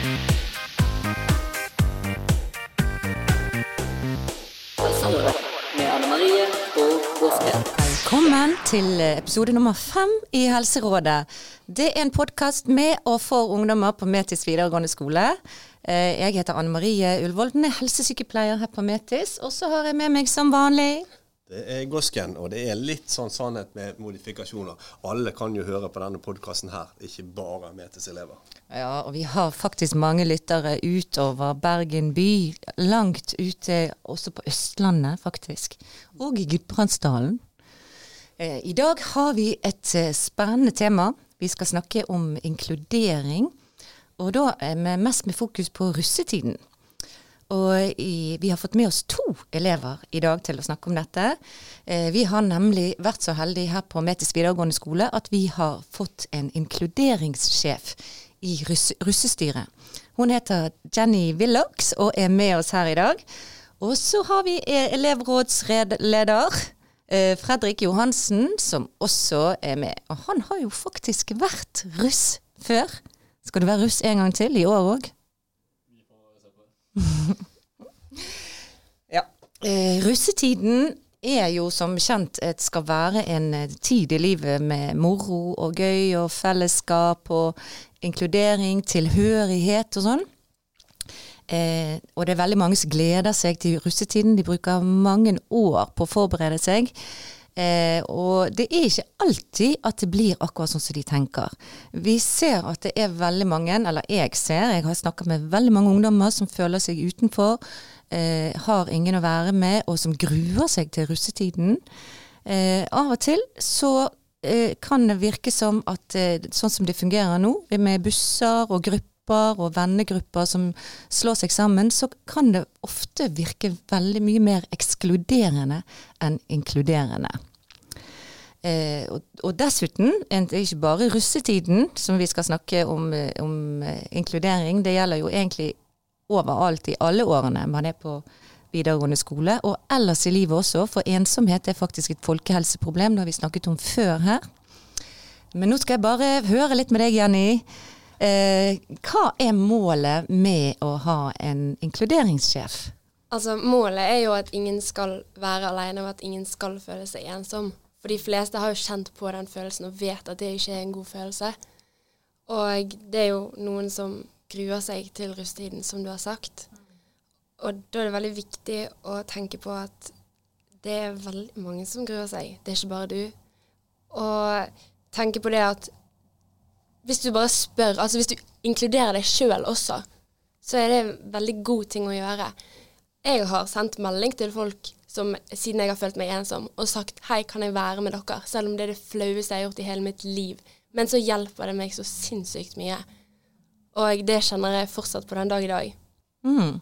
Velkommen til episode nummer fem i Helserådet. Det er en podkast med og for ungdommer på Metis videregående skole. Eh, jeg heter Anne Marie Ullvolden, er helsesykepleier her på Metis. Og så har jeg med meg som vanlig Det er Gosken, og det er litt sånn sannhet med modifikasjoner. Alle kan jo høre på denne podkasten her, ikke bare Metes elever. Ja, og vi har faktisk mange lyttere utover Bergen by. Langt ute, også på Østlandet faktisk. Og i Gudbrandsdalen. Eh, I dag har vi et eh, spennende tema. Vi skal snakke om inkludering. Og da med, mest med fokus på russetiden. Og i, vi har fått med oss to elever i dag til å snakke om dette. Eh, vi har nemlig vært så heldige her på Metis videregående skole at vi har fått en inkluderingssjef i russ, russestyret. Hun heter Jenny Willochs og er med oss her i dag. Og så har vi elevrådsleder eh, Fredrik Johansen, som også er med. Og han har jo faktisk vært russ før. Skal du være russ en gang til i år òg? ja. Eh, russetiden er jo som kjent et skal være en eh, tid i livet med moro og gøy og fellesskap og inkludering, tilhørighet og sånn. Eh, og det er veldig mange som gleder seg til russetiden. De bruker mange år på å forberede seg. Eh, og det er ikke alltid at det blir akkurat sånn som de tenker. Vi ser at det er veldig mange, eller jeg ser, jeg har snakket med veldig mange ungdommer som føler seg utenfor, eh, har ingen å være med, og som gruer seg til russetiden. Eh, av og til så eh, kan det virke som at eh, sånn som det fungerer nå, med busser og grupper og vennegrupper som slår seg sammen, så kan det ofte virke veldig mye mer ekskluderende enn inkluderende. Eh, og, og, dessuten, det er ikke bare russetiden som vi skal snakke om, eh, om eh, inkludering. Det gjelder jo egentlig overalt i alle årene man er på videregående skole, og ellers i livet også. For ensomhet er faktisk et folkehelseproblem, det har vi snakket om før her. Men nå skal jeg bare høre litt med deg, Jenny. Eh, hva er målet med å ha en inkluderingssjef? Altså, Målet er jo at ingen skal være alene, og at ingen skal føle seg ensom. For de fleste har jo kjent på den følelsen og vet at det ikke er en god følelse. Og det er jo noen som gruer seg til russetiden, som du har sagt. Og da er det veldig viktig å tenke på at det er veldig mange som gruer seg. Det er ikke bare du. Og tenke på det at hvis du bare spør, altså hvis du inkluderer deg sjøl også, så er det en veldig god ting å gjøre. Jeg har sendt melding til folk som, siden jeg har følt meg ensom, og sagt 'hei, kan jeg være med dere', selv om det er det flaueste jeg har gjort i hele mitt liv. Men så hjelper det meg så sinnssykt mye. Og det kjenner jeg fortsatt på den dag i dag. Mm.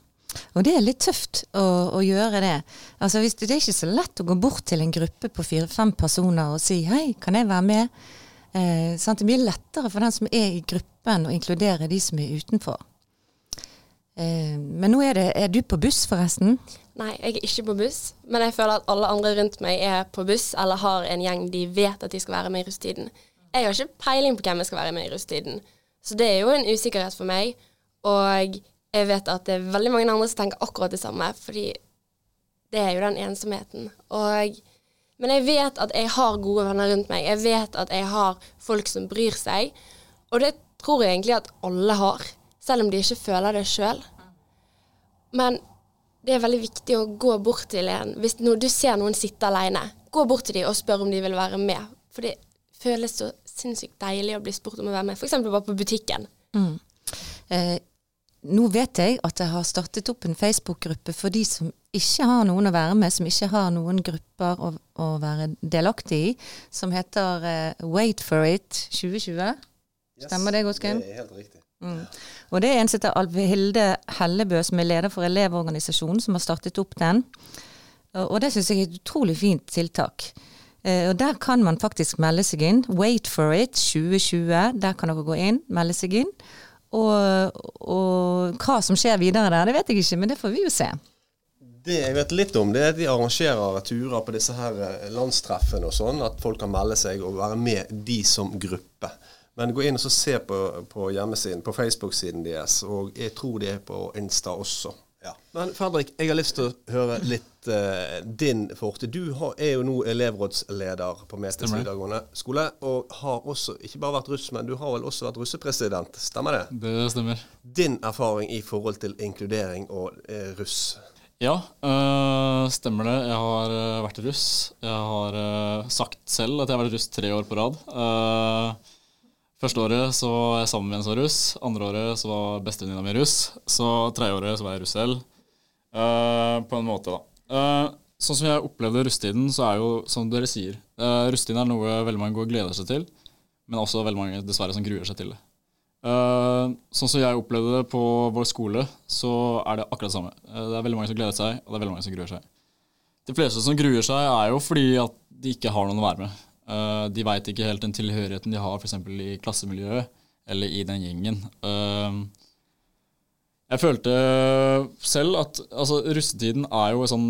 Og det er litt tøft å, å gjøre det. Altså, hvis, det er ikke så lett å gå bort til en gruppe på fire-fem personer og si 'hei, kan jeg være med'? Eh? Det mye lettere for den som er i gruppen, å inkludere de som er utenfor. Eh, men nå er, det, er du på buss, forresten? Nei, jeg er ikke på buss, men jeg føler at alle andre rundt meg er på buss eller har en gjeng de vet at de skal være med i russetiden. Jeg har ikke peiling på hvem jeg skal være med i russetiden, så det er jo en usikkerhet for meg. Og jeg vet at det er veldig mange andre som tenker akkurat det samme, fordi det er jo den ensomheten. Og, men jeg vet at jeg har gode venner rundt meg. Jeg vet at jeg har folk som bryr seg. Og det tror jeg egentlig at alle har, selv om de ikke føler det sjøl. Men det er veldig viktig å gå bort til en Hvis du ser noen sitte alene, gå bort til dem og spør om de vil være med. For det føles så sinnssykt deilig å bli spurt om å være med, f.eks. bare på butikken. Mm. Eh, nå vet jeg at jeg har startet opp en Facebook-gruppe for de som ikke har noen å være med, som ikke har noen grupper å, å være delaktig i, som heter eh, Wait for it 2020. Stemmer det, Gåsken? Det er helt riktig. Mm. Og det er en som heter Alvhilde Hellebø, som er leder for Elevorganisasjonen, som har startet opp den. Og det syns jeg er et utrolig fint tiltak. Eh, og der kan man faktisk melde seg inn. Wait for it 2020. Der kan dere gå inn, melde seg inn. Og, og hva som skjer videre der, det vet jeg ikke, men det får vi jo se. Det jeg vet litt om, det er at de arrangerer turer på disse her eh, landstreffene og sånn. At folk kan melde seg og være med de som gruppe. Men gå inn og så se på, på hjemmesiden, på Facebook-siden deres, og jeg tror de er på Insta også. Ja. Men Fredrik, jeg har lyst til å høre litt uh, din fortid. Du har, er jo nå elevrådsleder på Metes videregående skole, og har også ikke bare vært russ, men du har vel også vært russepresident. Stemmer det? Det stemmer. Din erfaring i forhold til inkludering og uh, russ? Ja, øh, stemmer det. Jeg har vært russ. Jeg har øh, sagt selv at jeg har vært russ tre år på rad. Uh, Første året så var jeg sammen med en som var russ. Andre året så var bestevenninna mi russ. Så tredje året så var jeg russ selv. Uh, på en måte, da. Uh, sånn som jeg opplevde russetiden, så er jo som dere sier uh, Russetiden er noe veldig mange går og gleder seg til, men også veldig mange dessverre som gruer seg til det. Uh, sånn som jeg opplevde det på vår skole, så er det akkurat det samme. Det er veldig mange som gleder seg, og det er veldig mange som gruer seg. De fleste som gruer seg, er jo fordi at de ikke har noen å være med. Uh, de veit ikke helt den tilhørigheten de har f.eks. i klassemiljøet eller i den gjengen. Uh, jeg følte selv at altså, russetiden er jo sånn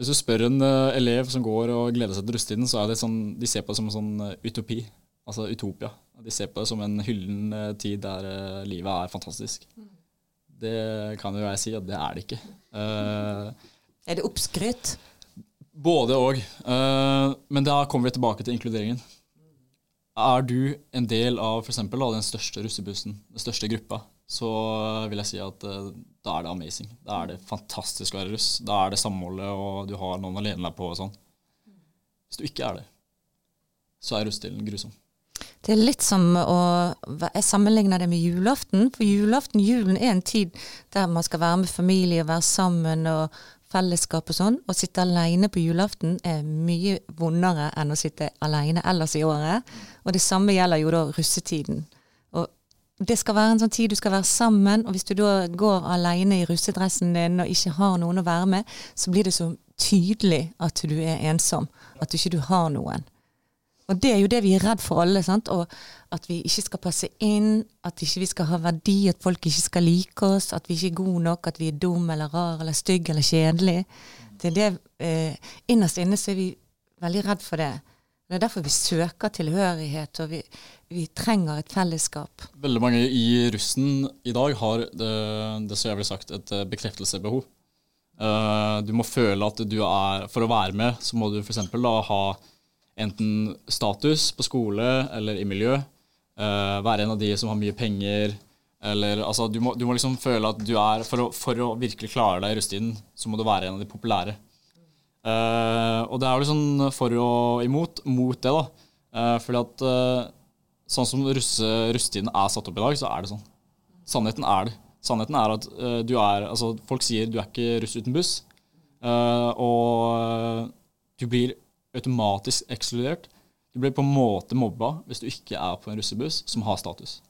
Hvis du spør en uh, elev som går og gleder seg til russetiden, så er det sånn, de ser på det som en sånn utopi. Altså utopia. De ser på det som en hyllen tid der livet er fantastisk. Det kan jo jeg si at det er det ikke. er det oppskrytt? Både og. Uh, men da kommer vi tilbake til inkluderingen. Er du en del av for eksempel, den største russebussen, den største gruppa, så vil jeg si at uh, da er det amazing. Da er det fantastisk å være russ. Da er det samholdet, og du har noen å lene deg på og sånn. Hvis du ikke er det, så er russetiden grusom. Det er litt som å Jeg sammenligner det med julaften. For julaften, julen er en tid der man skal være med familie, og være sammen og fellesskap og sånn. Å sitte alene på julaften er mye vondere enn å sitte alene ellers i året. Og det samme gjelder jo da russetiden. Og det skal være en sånn tid du skal være sammen, og hvis du da går alene i russedressen din og ikke har noen å være med, så blir det så tydelig at du er ensom. At du ikke har noen. Og det er jo det vi er redd for alle. sant? Og at vi ikke skal passe inn, at ikke vi skal ha verdi, at folk ikke skal like oss, at vi ikke er gode nok, at vi er dum eller rar eller stygg eller kjedelig. Det det, eh, Innerst inne så er vi veldig redd for det. Det er derfor vi søker tilhørighet, og vi, vi trenger et fellesskap. Veldig mange i russen i dag har det, det så jeg ville sagt, et eh, bekreftelsebehov. Uh, du må føle at du er For å være med, så må du f.eks. ha enten status på skole eller i miljø. Uh, være en av de som har mye penger. Eller, altså, du, må, du må liksom føle at du er for å, for å, virkelig klare deg i russetiden, så må du være en av de populære. Uh, og det er jo liksom for og imot mot det, da. Uh, fordi at sånn som russe, russetiden er satt opp i dag, så er det sånn. Sannheten er det. Sannheten er at du er Altså, folk sier du er ikke russ uten buss. og du blir automatisk ekskludert. Du blir på en måte mobba hvis du ikke er på en russebuss som har status.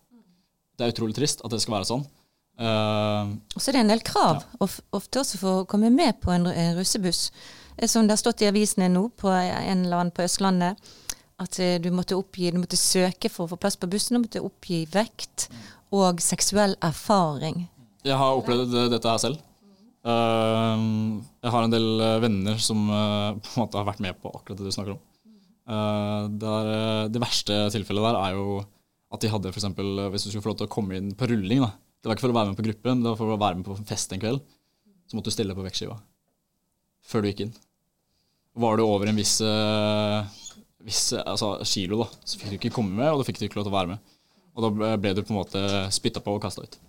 Det er utrolig trist at det skal være sånn. Uh, og så er det en del krav, ja. ofte også for å komme med på en, en russebuss. Som det har stått i avisene nå på en eller annen på Østlandet, at eh, du måtte oppgi, du måtte søke for å få plass på bussen, du måtte oppgi vekt og seksuell erfaring. Jeg har opplevd dette her selv. Uh, jeg har en del eh, venner som uh, på en måte har vært med på akkurat det du snakker om. Der, det verste tilfellet der er jo at de hadde f.eks. hvis du skulle få lov til å komme inn på rulling. da. Det var ikke for å være med på gruppen, det var for å være med på fest en kveld. Så måtte du stille på vektskiva før du gikk inn. Var du over en viss, viss altså, kilo, da, så fikk du ikke komme med, og da fikk du ikke lov til å være med. Og da ble du på en måte spytta på og kasta ut.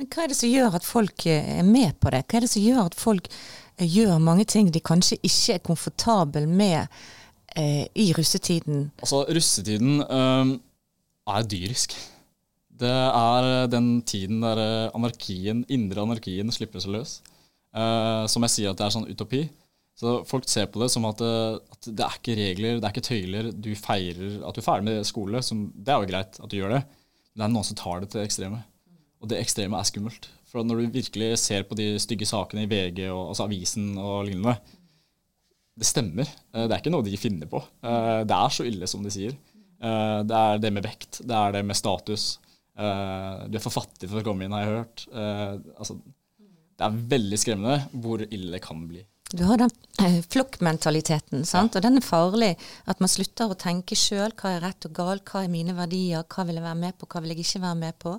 Men hva er det som gjør at folk eh, er med på det? Hva er det som gjør at folk eh, gjør mange ting de kanskje ikke er komfortable med eh, i russetiden? Altså, russetiden øh, er dyrisk. Det er den tiden der anarkien, indre anarkien slipper seg løs. Uh, som jeg sier at det er sånn utopi. Så folk ser på det som at, at, det er ikke regler, det er ikke tøyler. Du feirer at du er ferdig med skole. Som, det er jo greit at du gjør det. Men det er noen som tar det til ekstreme. Og det ekstreme er skummelt. For når du virkelig ser på de stygge sakene i VG, og, altså avisen og lignende Det stemmer. Eh, det er ikke noe de finner på. Eh, det er så ille som de sier. Eh, det er det med vekt. Det er det med status. Du er for fattig for å komme inn, har jeg hørt. Altså, det er veldig skremmende hvor ille det kan bli. Du har den flokkmentaliteten, sant? og den er farlig. At man slutter å tenke sjøl hva er rett og galt, hva er mine verdier, hva vil jeg være med på, hva vil jeg ikke være med på.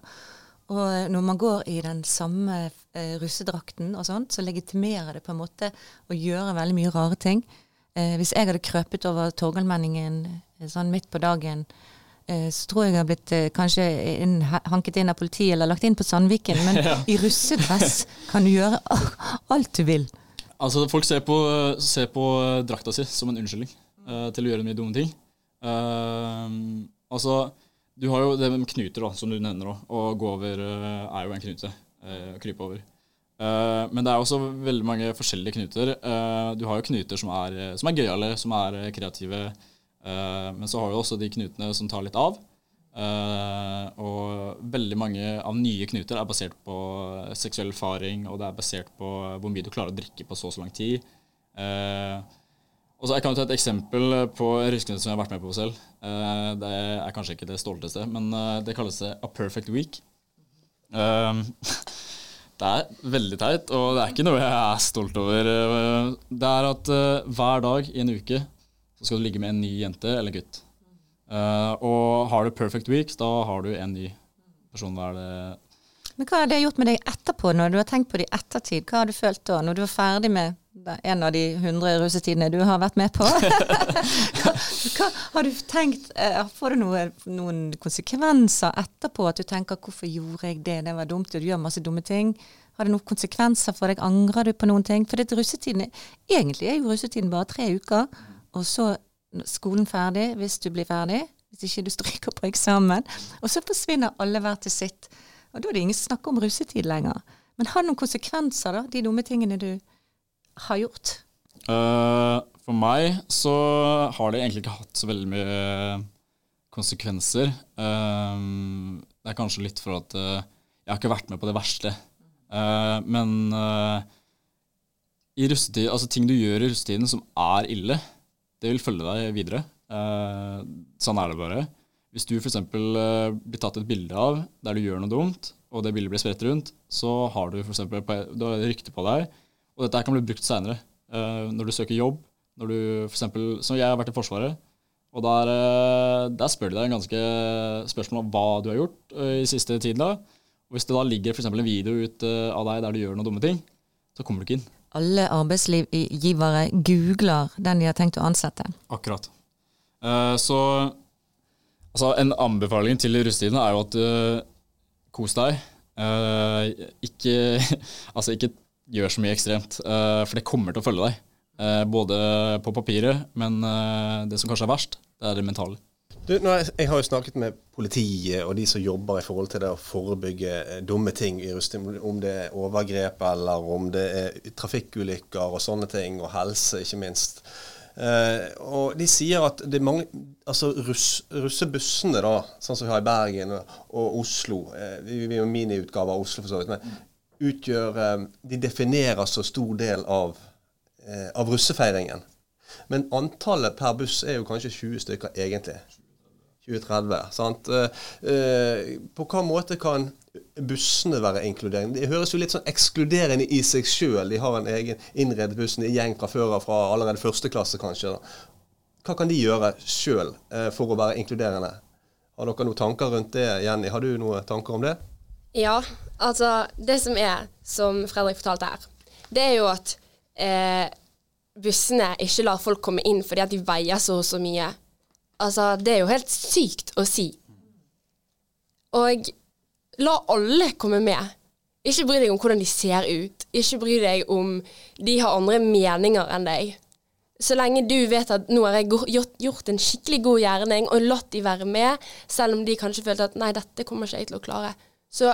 Og eh, når man går i den samme eh, russedrakten og sånt, så legitimerer det på en måte å gjøre veldig mye rare ting. Eh, hvis jeg hadde krøpet over Torgallmenningen eh, sånn midt på dagen, eh, så tror jeg jeg hadde blitt eh, kanskje inn, hanket inn av politiet eller lagt inn på Sandviken. Men i russedress kan du gjøre alt du vil. Altså, folk ser på, ser på drakta si som en unnskyldning til å gjøre mye dumme ting. Altså, du har jo det med knuter, da, som du nevner. òg. Å gå over eh, er jo en knute. eh, Å krype over. Eh, men det er også veldig mange forskjellige knuter. Du har jo knuter som er, som er gøyale, som er kreative. Men så har du også de knutene som tar litt av. Og veldig mange av nye knuter er basert på seksuell erfaring, og det er basert på hvor mye du klarer å drikke på så og så lang tid. Og Jeg kan ta et eksempel på ruskeknut som jeg har vært med på selv. Eh, det er kanskje ikke det stolteste, men eh, det kalles det a perfect week. Eh, det er veldig teit, og det er ikke noe jeg er stolt over. Det er at hver dag i en uke så skal du ligge med en ny jente eller gutt. Og har du perfect week, da har du en ny person hver Men hva har det gjort med deg etterpå, når du har tenkt på det i ettertid? Hva har du følt da, når du var ferdig med det- en av de hundre russetidene du har vært med på? hva, hva har du tenkt eh, Får det noen, noen konsekvenser etterpå at du tenker 'hvorfor gjorde jeg det', det var dumt, og du gjør masse dumme ting? Har det noen konsekvenser for deg? Angrer du på noen ting? For dette russetiden, egentlig er jo russetiden bare tre uker, og så skolen ferdig, hvis du blir ferdig. Hvis ikke du stryker på eksamen. Og så forsvinner alle hver til sitt. Og da er det ingen snakk om russetid lenger. Men har det noen konsekvenser, da, de dumme tingene du har gjort? Uh, for meg så har det egentlig ikke hatt så veldig mye konsekvenser. Uh, det er kanskje litt for at uh, jeg har ikke vært med på det verste. Men i russetid, altså ting du gjør i russetiden som er ille, det vil følge deg videre. Sånn er det bare. Hvis du f.eks. Uh, blir tatt et bilde av der du gjør noe dumt, og det bildet blir spredt rundt, så har du har et rykte på deg, og dette kan bli brukt seinere. når du søker jobb, når du f.eks. som jeg har vært i Forsvaret, og der, eh, der spør de deg en ganske spørsmål om hva du har gjort eh, i siste tid. da. Og Hvis det da ligger for en video ut eh, av deg der du gjør noen dumme ting, så kommer du ikke inn. Alle arbeidsgivere googler den de har tenkt å ansette. Akkurat. Eh, så altså, en anbefaling til russetiden er jo at kos deg. Eh, ikke, altså, ikke gjør så mye ekstremt, eh, for det kommer til å følge deg. Eh, både på papiret, men eh, det som kanskje er verst, det er det mentale. Du, jeg, jeg har jo snakket med politiet og de som jobber i forhold til det å forebygge dumme ting i russetiden. Om det er overgrep eller om det er trafikkulykker og sånne ting, og helse ikke minst. Eh, og de sier at det mange Altså russ, russebussene, da, sånn som vi har i Bergen og, og Oslo eh, Vi er jo miniutgave av Oslo, for så vidt. Men utgjør eh, De definerer så stor del av, eh, av russefeiringen. Men antallet per buss er jo kanskje 20 stykker egentlig. 2030. Sant? Eh, på hva måte kan bussene være inkluderende? Det høres jo litt sånn ekskluderende i seg sjøl. De har en egen innredet buss, en gjeng fra før av, fra allerede første klasse kanskje. Hva kan de gjøre sjøl for å være inkluderende? Har dere noen tanker rundt det, Jenny? Har du noen tanker om det? Ja, altså det som er, som Fredrik fortalte her, det er jo at eh, bussene ikke lar folk komme inn fordi at de veier så og så mye. Altså, det er jo helt sykt å si. Og la alle komme med. Ikke bry deg om hvordan de ser ut. Ikke bry deg om de har andre meninger enn deg. Så lenge du vet at nå har jeg gjort, en skikkelig god gjerning og latt de være med, selv om de kanskje følte at nei, dette kommer ikke jeg til å klare. Så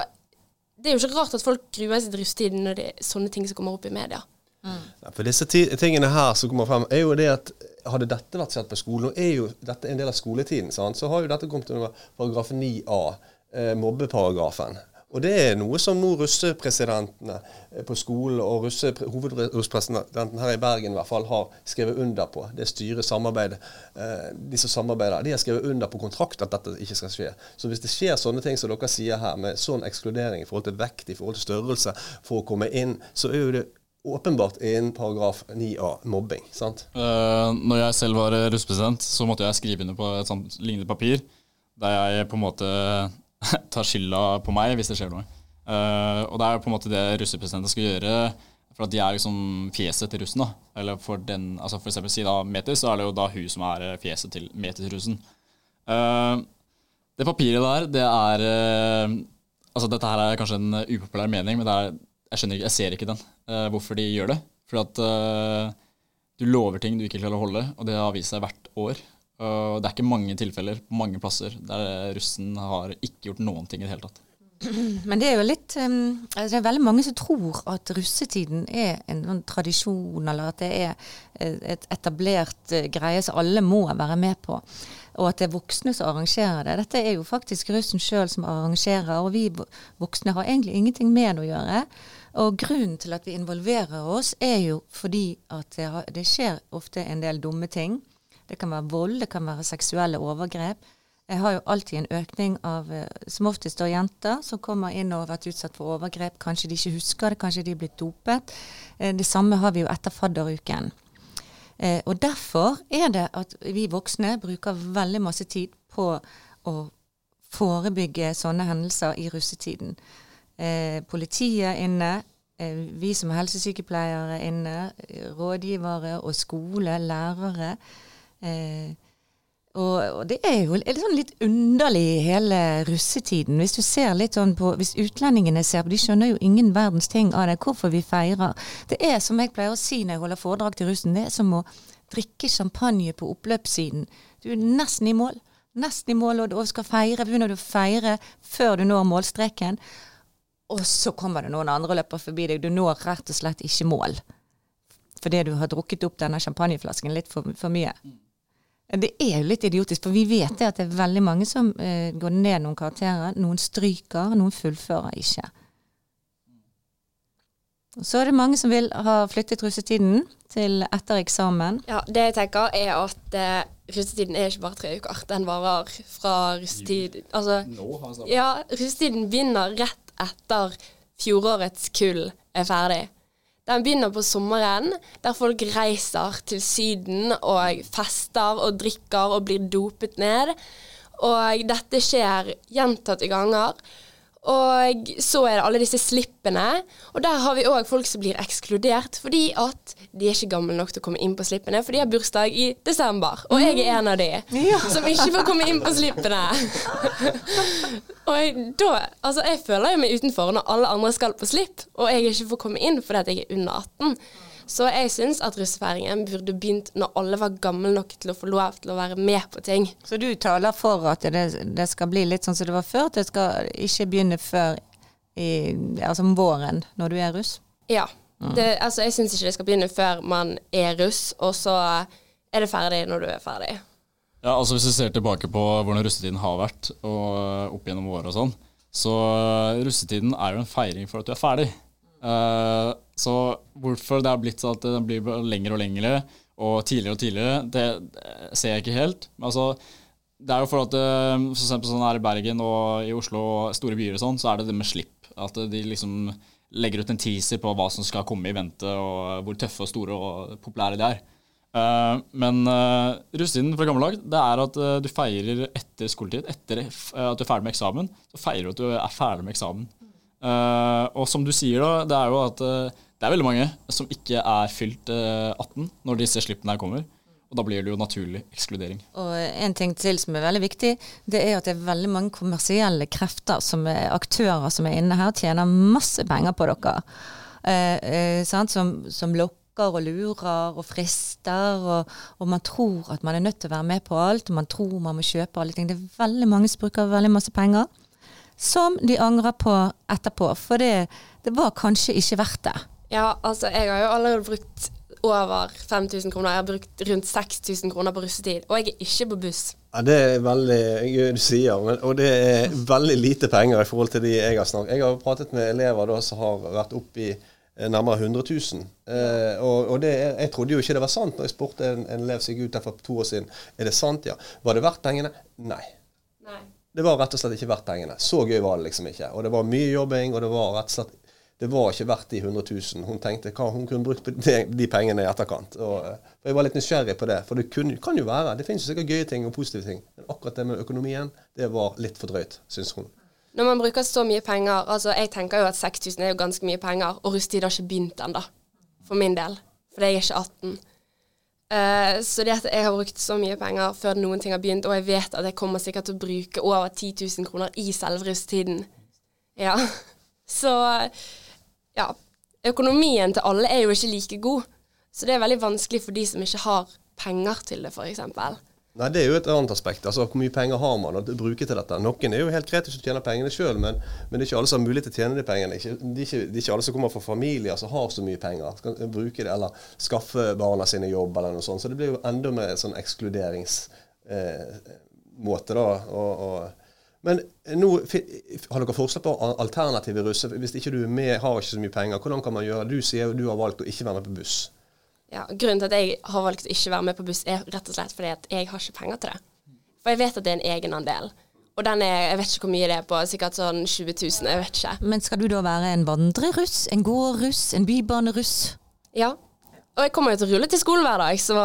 det er jo ikke rart at folk gruer seg til russetiden når det er sånne ting som kommer opp i media. Ja, for disse tingene her som kommer frem, er jo det at hadde dette vært sett på skolen, og er jo dette en del av skoletiden, sant? så har jo dette kommet under paragraf 9a, eh, mobbeparagrafen. Og det er noe som nå russepresidentene eh, på skolen og hovedrusspresidenten her i Bergen i hvert fall har skrevet under på. Det styret samarbeidet, eh, de som samarbeider, de har skrevet under på kontrakt at dette ikke skal skje. Så hvis det skjer sånne ting som dere sier her, med sånn ekskludering i forhold til vekt, i forhold til størrelse, for å komme inn, så er jo det åpenbart innen paragraf 9a, mobbing. sant? Uh, når jeg selv var russepresident, så måtte jeg skrive under på et sånt lignende papir, der jeg på en måte tar skylda på meg hvis det skjer noe. Uh, og det er på en måte det russepresidenten skal gjøre, for at de er liksom fjeset til russen. da. Eller for den, altså for eksempel si da Metis, så er det jo da hun som er fjeset til Metis-russen. Uh, det papiret der, det er Altså dette her er kanskje en upopulær mening, men er jeg skjønner ikke, jeg ser ikke den, uh, hvorfor de gjør det. Fordi at uh, du lover ting du ikke klarer å holde, og det har vist seg hvert år. Uh, det er ikke mange tilfeller på mange plasser der russen har ikke gjort noen ting i det hele tatt. Men det er jo litt um, Det er veldig mange som tror at russetiden er en en tradisjon, eller at det er et etablert uh, greie som alle må være med på. Og at det er voksne som arrangerer det. Dette er jo faktisk russen sjøl som arrangerer, og vi voksne har egentlig ingenting med det å gjøre. Og grunnen til at vi involverer oss, er jo fordi at det, har, det, skjer ofte en del dumme ting. Det kan være vold, det kan være seksuelle overgrep. Jeg har jo alltid en økning av eh, som oftest av jenter som kommer inn og har vært utsatt for overgrep. Kanskje de ikke husker det, kanskje de er blitt dopet. Eh, det samme har vi jo etter fadderuken. Eh, og derfor er det at vi voksne bruker veldig masse tid på å forebygge sånne hendelser i russetiden politiet er inne. Vi som helsesykepleiere er inne. Rådgivere og skole, lærere. Eh, og, det er jo litt, sånn litt underlig hele russetiden. Hvis du ser litt sånn på, hvis utlendingene ser på, de skjønner jo ingen verdens ting av det. Hvorfor vi feirer. Det er som jeg pleier å si når jeg holder foredrag til russen, det er som å drikke champagne på oppløpssiden. Du er nesten i mål. Nesten i mål, og du skal feire. Begynner du å feire før du når målstreken, og så kommer det noen andre og løper forbi deg. Du når rett og slett ikke mål. Fordi du har drukket opp denne champagneflasken litt for, for mye. Det er jo litt idiotisk, for vi vet det at det er veldig mange som uh, går ned noen karakterer. Noen stryker, noen fullfører ikke. Så er det mange som vil ha flyttet russetiden til etter eksamen. Ja, Det jeg tenker er at uh, russetiden er ikke bare tre uker. Den varer fra russetid Altså, ja, russetiden begynner rett etter fjorårets kull er ferdig. Den begynner på sommeren, der folk reiser til Syden og fester og drikker og blir dopet ned. Og dette skjer gjentatte ganger. Og så er det alle disse slippene. Og der har vi òg folk som blir ekskludert fordi at de er ikke gamle nok til å komme inn på slippene, for de har bursdag i desember. Og jeg er en av de ja. som ikke får komme inn på slippene. og da Altså, jeg føler jo meg utenfor når alle andre skal på slipp, og jeg ikke får komme inn fordi jeg er under 18. Så jeg syns at russefeiringen burde begynt når alle var gamle nok til å få lov til å være med på ting. Så du taler for at det, det skal bli litt sånn som det var før? At det skal ikke begynne før i, altså om våren, når du er russ? Ja. Mm. Det, altså, jeg syns ikke det skal begynne før man er russ, og så er det ferdig når du er ferdig. Ja, altså Hvis vi ser tilbake på hvordan russetiden har vært, og opp gjennom året og sånn, så russetiden er jo en feiring for at du er ferdig. Uh, så hvorfor det har blitt sånn at det blir lengre og lengre og tidligere og tidligere, det, ser jeg ikke helt. Men altså, det er jo for at eh, for eksempel sånn her i Bergen og i Oslo og store byer og sånn, så er det det med slipp. At de liksom legger ut en teaser på hva som skal komme i vente, og hvor tøffe og store og populære de er. Uh, men uh, russetiden fra gammel dag det er at du feirer etter skoletid. Etter at du er ferdig med eksamen, så feirer du at du er ferdig med eksamen. Og som du sier, da, det er jo at det er veldig mange som ikke er fylt uh, eh, 18 når disse slippene her kommer. Og da blir det jo naturlig ekskludering. Og En ting til som er veldig viktig, det er at det er veldig mange kommersielle krefter, som er aktører som er inne her, tjener masse penger på dere. Som, som, lokker og lurer og frister, og, og, man tror at man er nødt til å være med på alt, og man tror man må kjøpe alle ting. Det er veldig mange som bruker veldig masse penger som de angrer på etterpå. For det, det, var kanskje ikke verdt det. Ja, altså jeg har jo allerede brukt over 5000 kroner. Jeg har brukt rundt 6000 kroner på russetid, og jeg er ikke på buss. Ja, Det er veldig gøy du sier, men, og det er veldig lite penger i forhold til de jeg har snakket Jeg har pratet med elever da som har vært oppe i eh, nærmere 100 000. Eh, og, og det, jeg trodde jo ikke det var sant når jeg spurte en, en elev gikk ut der for to år siden. Er det sant, ja? Var det verdt pengene? Nei. Nei. Det var rett og slett ikke verdt pengene. Så gøy var det liksom ikke. Og det var mye jobbing, og det var rett og slett det var ikke verdt de 100 000. Hun tenkte hva hun kunne brukt de, de pengene i etterkant. Og, eh, og Jeg var litt nysgjerrig på det. For det kunne, kan jo være. Det finnes jo sikkert gøye ting og positive ting. Men akkurat det med økonomien, det var litt for drøyt, syns hun. Når man bruker så mye penger altså Jeg tenker jo at 6000 er jo ganske mye penger, og russetid har ikke begynt ennå. For min del. For jeg er ikke 18. Uh, så det at jeg har brukt så mye penger før noen ting har begynt, og jeg vet at jeg kommer sikkert til å bruke over 10 000 kroner i selve russetiden Ja. Så ja. Økonomien til alle er jo ikke like god. Så det er veldig vanskelig for de som ikke har penger til det, f.eks. Nei, Det er jo et annet aspekt. altså Hvor mye penger har man å bruke til dette? Noen er jo helt greit hvis du tjener pengene sjøl, men, men, det er ikke alle som har mulighet til å tjene de pengene. Ikke, det, er ikke, det er ikke, alle som kommer fra familier som har så mye penger. Skal bruke det, Eller skaffe barna sine jobb eller noe sånt. Så det blir jo enda mer en sånn ekskluderingsmåte. Eh, da, og, og, men nå har dere forslag på alternative russer. Hvis ikke du er med, har ikke så mye penger, hvordan kan man gjøre? Du sier du har valgt å ikke være med på buss. Ja, Grunnen til at jeg har valgt å ikke være med på buss, er rett og slett fordi at jeg har ikke penger til det. For jeg vet at det er en egenandel. Og den er, jeg vet ikke hvor mye det er på, sikkert sånn 20 000, jeg vet ikke. Men skal du da være en vandreruss, en gårdruss, en bybaneruss? Ja. Og jeg kommer jo til å rulle til skolen hver dag, så.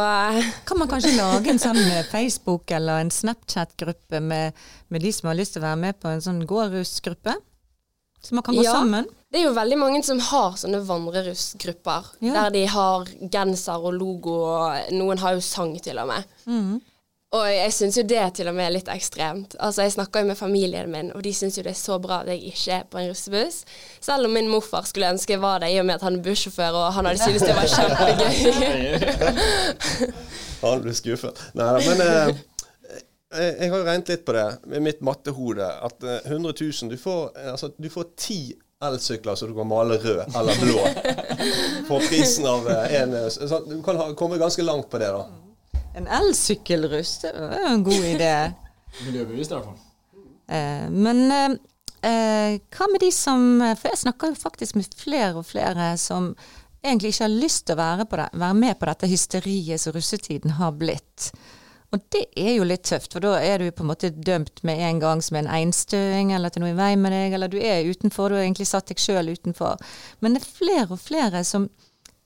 Kan man kanskje lage en sånn eh, Facebook- eller en Snapchat-gruppe med, med, de som har lyst til å være med på en sånn gårdrussgruppe? Så man kan gå ja. sammen? Det er jo veldig mange som har sånne vandrerussgrupper, ja. der de har genser og logo, og noen har jo sang til og med. Mm. Og jeg syns jo det til og med er litt ekstremt. Altså Jeg snakker jo med familien min, og de syns jo det er så bra at jeg ikke er på en russebuss. Selv om min morfar skulle ønske jeg var det, i og med at han er bussjåfør, og han hadde syntes det var kjempegøy. han ble skuffet. Nei da, men eh, jeg har jo regnet litt på det med mitt mattehode. At 100 eh, 000 Du får, altså, du får ti elsykler så du kan male rød eller blå for prisen av én eh, Du kan ha, komme ganske langt på det, da. En elsykkelruss, det var jo en god idé. Miljøbevisst i hvert fall. Eh, men eh, eh, hva med de som For jeg snakker jo faktisk med flere og flere som egentlig ikke har lyst til å være, det, være med på dette hysteriet som russetiden har blitt. Og det er jo litt tøft, for da er du på en måte dømt med en gang som en einstøing, eller til noe i vei med deg, eller du er utenfor, du har egentlig satt deg sjøl utenfor. Men det er flere og flere som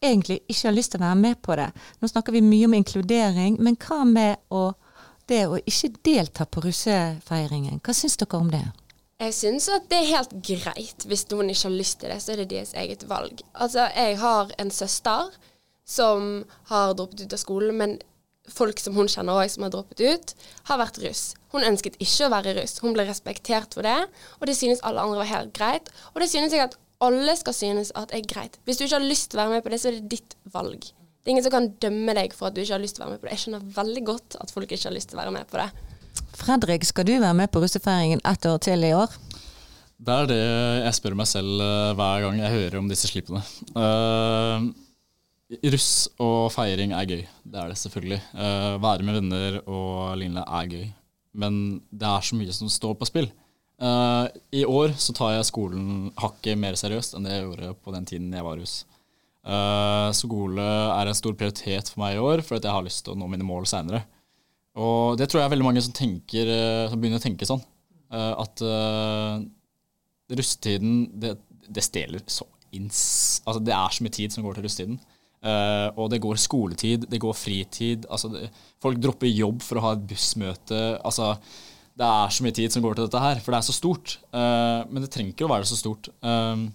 egentlig ikke har lyst til å være med på det. Nå snakker vi mye om inkludering, men hva med å, det å ikke delta på russefeiringen? Hva syns dere om det? Jeg syns at det er helt greit. Hvis noen ikke har lyst til det, så er det deres eget valg. Altså, jeg har en søster som har droppet ut av skolen, men folk som hun kjenner òg, som har droppet ut, har vært russ. Hun ønsket ikke å være russ. Hun ble respektert for det, og det synes alle andre var helt greit. Og det synes jeg at alle skal synes at er greit. Hvis du ikke har lyst til å være med på det, så er det ditt valg. Det er ingen som kan dømme deg for at du ikke har lyst til å være med på det. Jeg skjønner veldig godt at folk ikke har lyst til å være med på det. Fredrik, skal du være med på russefeiringen ett år til i år? Det er det jeg spør meg selv uh, hver gang jeg hører om disse slipene. Uh, Russ og feiring er gøy. Det er det selvfølgelig. Uh, være med venner og lignende er gøy. Men det er så mye som står på spill. Uh, I år så tar jeg skolen hakket mer seriøst enn det jeg gjorde på den tiden jeg var russ. Uh, skole er en stor prioritet for meg i år, for jeg har lyst til å nå mine mål seinere. Og det tror jeg er veldig mange som, tenker, som begynner å tenke sånn. at russetiden, det, det stjeler så ins... Altså, det er så mye tid som går til russetiden. Uh, og det går skoletid, det går fritid. Altså det, folk dropper jobb for å ha et bussmøte. Altså, det er så mye tid som går til dette her, for det er så stort. Uh, men det trenger ikke å være så stort. Uh,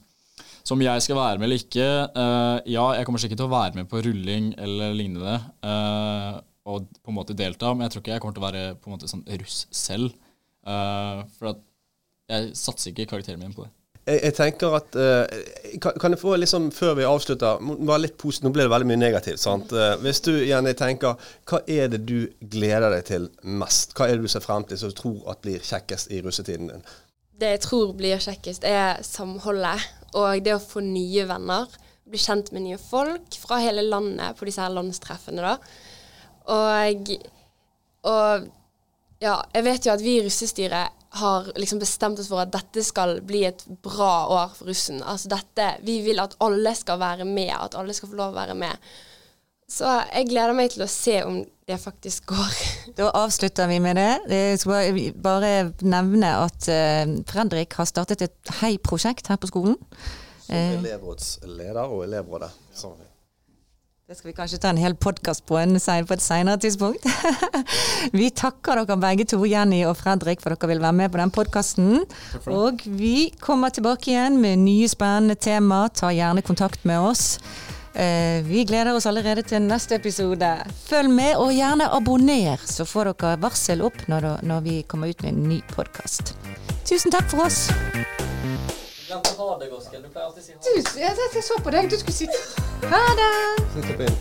så om jeg skal være med eller ikke Ja, jeg kommer sikkert til å være med på rulling eller lignende og på en måte delta, men jeg tror ikke jeg kommer til å være på en måte sånn russ selv. for at jeg satser ikke karakteren min på det jeg, jeg, tenker at uh, kan, kan, jeg få liksom, Før vi avslutter være litt positiv, Nå ble det veldig mye negativt. sant? Uh, hvis du Jenny, tenker Hva er det du gleder deg til mest? Hva er det du ser frem til som du tror at blir kjekkest i russetiden din? Det jeg tror blir kjekkest, er samholdet og det å få nye venner. Bli kjent med nye folk fra hele landet på disse her landstreffene. da. Og, og ja, jeg vet jo at vi i russestyret har liksom bestemt oss for at dette skal bli et bra år for russen. Altså dette, Vi vil at alle skal være med, at alle skal få lov å være med. Så jeg gleder meg til å se om det faktisk går. Da avslutter vi med det. Jeg skal bare nevne at uh, Fredrik har startet et hei-prosjekt her på skolen. Som elevrådsleder og elevrådet. Så. Det skal vi kanskje ta en hel podkast på, på et senere tidspunkt. vi takker dere begge to, Jenny og Fredrik, for dere vil være med på den podkasten. Og vi kommer tilbake igjen med nye spennende tema. Ta gjerne kontakt med oss. Eh, vi gleder oss allerede til neste episode. Følg med, og gjerne abonner, så får dere varsel opp når, når vi kommer ut med en ny podkast. Tusen takk for oss. Glemte ha det, Gosken. Du pleier alltid å si ha Du, jeg, jeg så på deg, du skulle si ha det. Sitt opp inn.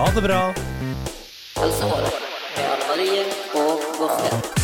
Ha det bra. Altså, med Anne Marie og Gårdsten.